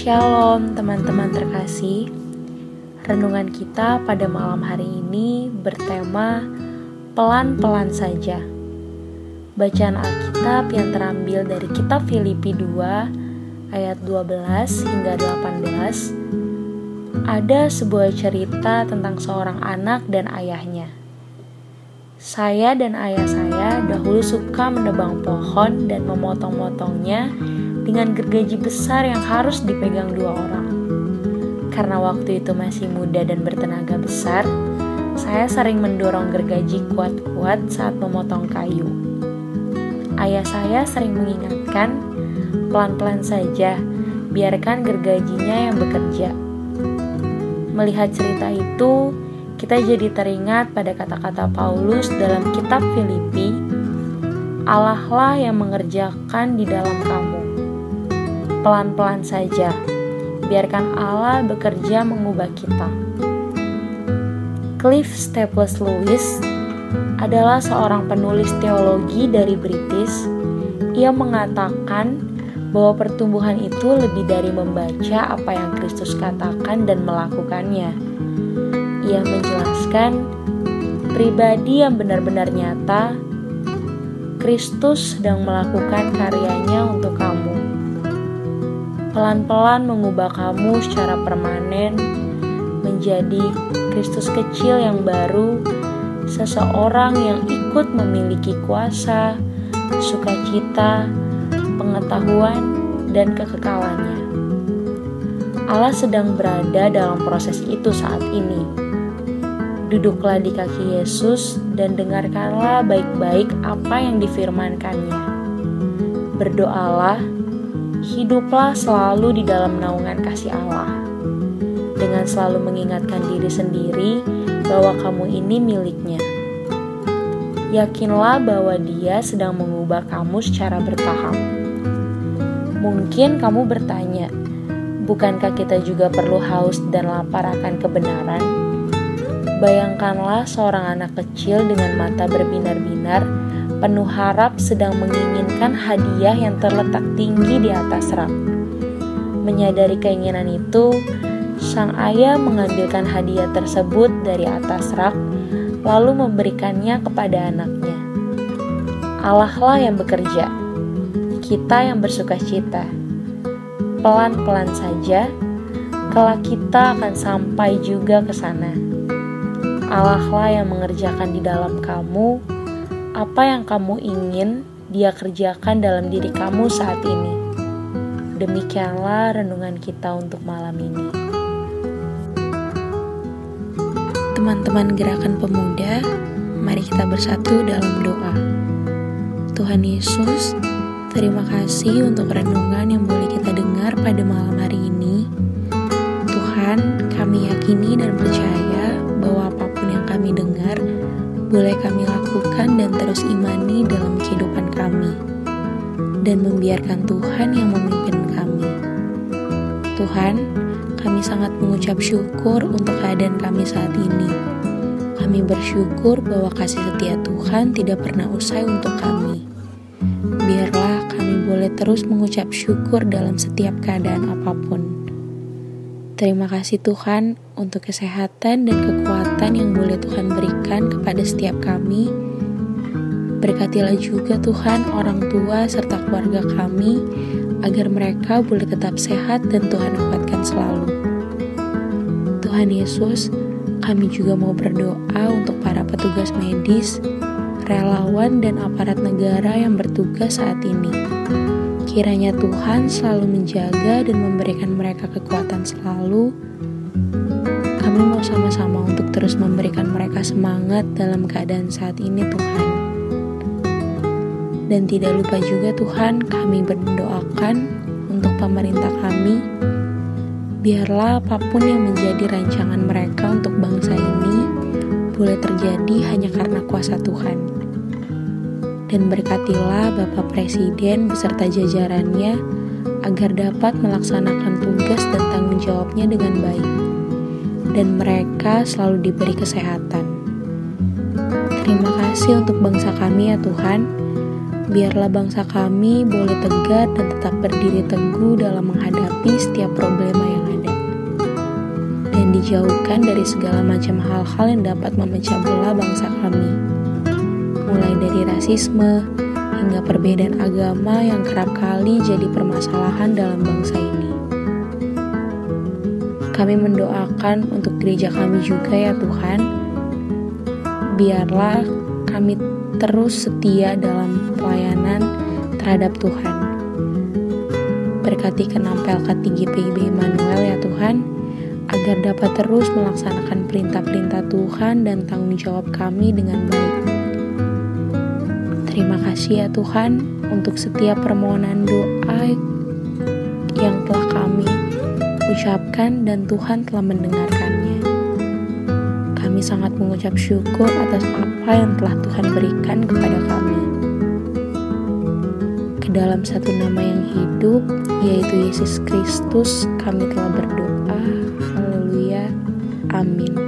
Shalom teman-teman terkasih. Renungan kita pada malam hari ini bertema Pelan-pelan saja. Bacaan Alkitab yang terambil dari kitab Filipi 2 ayat 12 hingga 18 Ada sebuah cerita tentang seorang anak dan ayahnya. Saya dan ayah saya dahulu suka menebang pohon dan memotong-motongnya dengan gergaji besar yang harus dipegang dua orang. Karena waktu itu masih muda dan bertenaga besar, saya sering mendorong gergaji kuat-kuat saat memotong kayu. Ayah saya sering mengingatkan, pelan-pelan saja, biarkan gergajinya yang bekerja. Melihat cerita itu, kita jadi teringat pada kata-kata Paulus dalam kitab Filipi, Allah lah yang mengerjakan di dalam kamu pelan-pelan saja. Biarkan Allah bekerja mengubah kita. Cliff Staples Lewis adalah seorang penulis teologi dari British. Ia mengatakan bahwa pertumbuhan itu lebih dari membaca apa yang Kristus katakan dan melakukannya. Ia menjelaskan pribadi yang benar-benar nyata, Kristus sedang melakukan karyanya untuk kamu pelan-pelan mengubah kamu secara permanen menjadi Kristus kecil yang baru, seseorang yang ikut memiliki kuasa, sukacita, pengetahuan, dan kekekalannya. Allah sedang berada dalam proses itu saat ini. Duduklah di kaki Yesus dan dengarkanlah baik-baik apa yang difirmankannya. Berdoalah hiduplah selalu di dalam naungan kasih Allah. Dengan selalu mengingatkan diri sendiri bahwa kamu ini miliknya. Yakinlah bahwa Dia sedang mengubah kamu secara bertahap. Mungkin kamu bertanya, bukankah kita juga perlu haus dan lapar akan kebenaran? Bayangkanlah seorang anak kecil dengan mata berbinar-binar penuh harap sedang menginginkan hadiah yang terletak tinggi di atas rak. Menyadari keinginan itu, sang ayah mengambilkan hadiah tersebut dari atas rak, lalu memberikannya kepada anaknya. Allah lah yang bekerja, kita yang bersuka cita. Pelan-pelan saja, kelak kita akan sampai juga ke sana. Allah lah yang mengerjakan di dalam kamu apa yang kamu ingin dia kerjakan dalam diri kamu saat ini. Demikianlah renungan kita untuk malam ini. Teman-teman gerakan pemuda, mari kita bersatu dalam doa. Tuhan Yesus, terima kasih untuk renungan yang boleh kita dengar pada malam hari ini. Tuhan, kami yakini dan percaya boleh kami lakukan dan terus imani dalam kehidupan kami, dan membiarkan Tuhan yang memimpin kami. Tuhan, kami sangat mengucap syukur untuk keadaan kami saat ini. Kami bersyukur bahwa kasih setia Tuhan tidak pernah usai untuk kami. Biarlah kami boleh terus mengucap syukur dalam setiap keadaan apa pun. Terima kasih Tuhan untuk kesehatan dan kekuatan yang boleh Tuhan berikan kepada setiap kami. Berkatilah juga Tuhan orang tua serta keluarga kami agar mereka boleh tetap sehat dan Tuhan kuatkan selalu. Tuhan Yesus, kami juga mau berdoa untuk para petugas medis, relawan dan aparat negara yang bertugas saat ini Kiranya Tuhan selalu menjaga dan memberikan mereka kekuatan selalu. Kami mau sama-sama untuk terus memberikan mereka semangat dalam keadaan saat ini, Tuhan. Dan tidak lupa juga, Tuhan, kami berdoakan untuk pemerintah kami. Biarlah apa pun yang menjadi rancangan mereka untuk bangsa ini boleh terjadi hanya karena kuasa Tuhan dan berkatilah Bapak Presiden beserta jajarannya agar dapat melaksanakan tugas dan tanggung jawabnya dengan baik, dan mereka selalu diberi kesehatan. Terima kasih untuk bangsa kami, ya Tuhan. Biarlah bangsa kami boleh tegar dan tetap berdiri teguh dalam menghadapi setiap problema yang ada. Dan dijauhkan dari segala macam hal-hal yang dapat memecah belah bangsa kami. Mulai dari rasisme hingga perbedaan agama yang kerap kali jadi permasalahan dalam bangsa ini. Kami mendoakan untuk gereja kami juga ya Tuhan. Biarlah kami terus setia dalam pelayanan terhadap Tuhan. Berkati kenampel KTGPIB Immanuel ya Tuhan, agar dapat terus melaksanakan perintah-perintah Tuhan dan tanggung jawab kami dengan baik. Terima kasih ya Tuhan untuk setiap permohonan doa yang telah kami ucapkan dan Tuhan telah mendengarkannya. Kami sangat mengucap syukur atas apa yang telah Tuhan berikan kepada kami. Ke dalam satu nama yang hidup, yaitu Yesus Kristus, kami telah berdoa. Haleluya. Amin.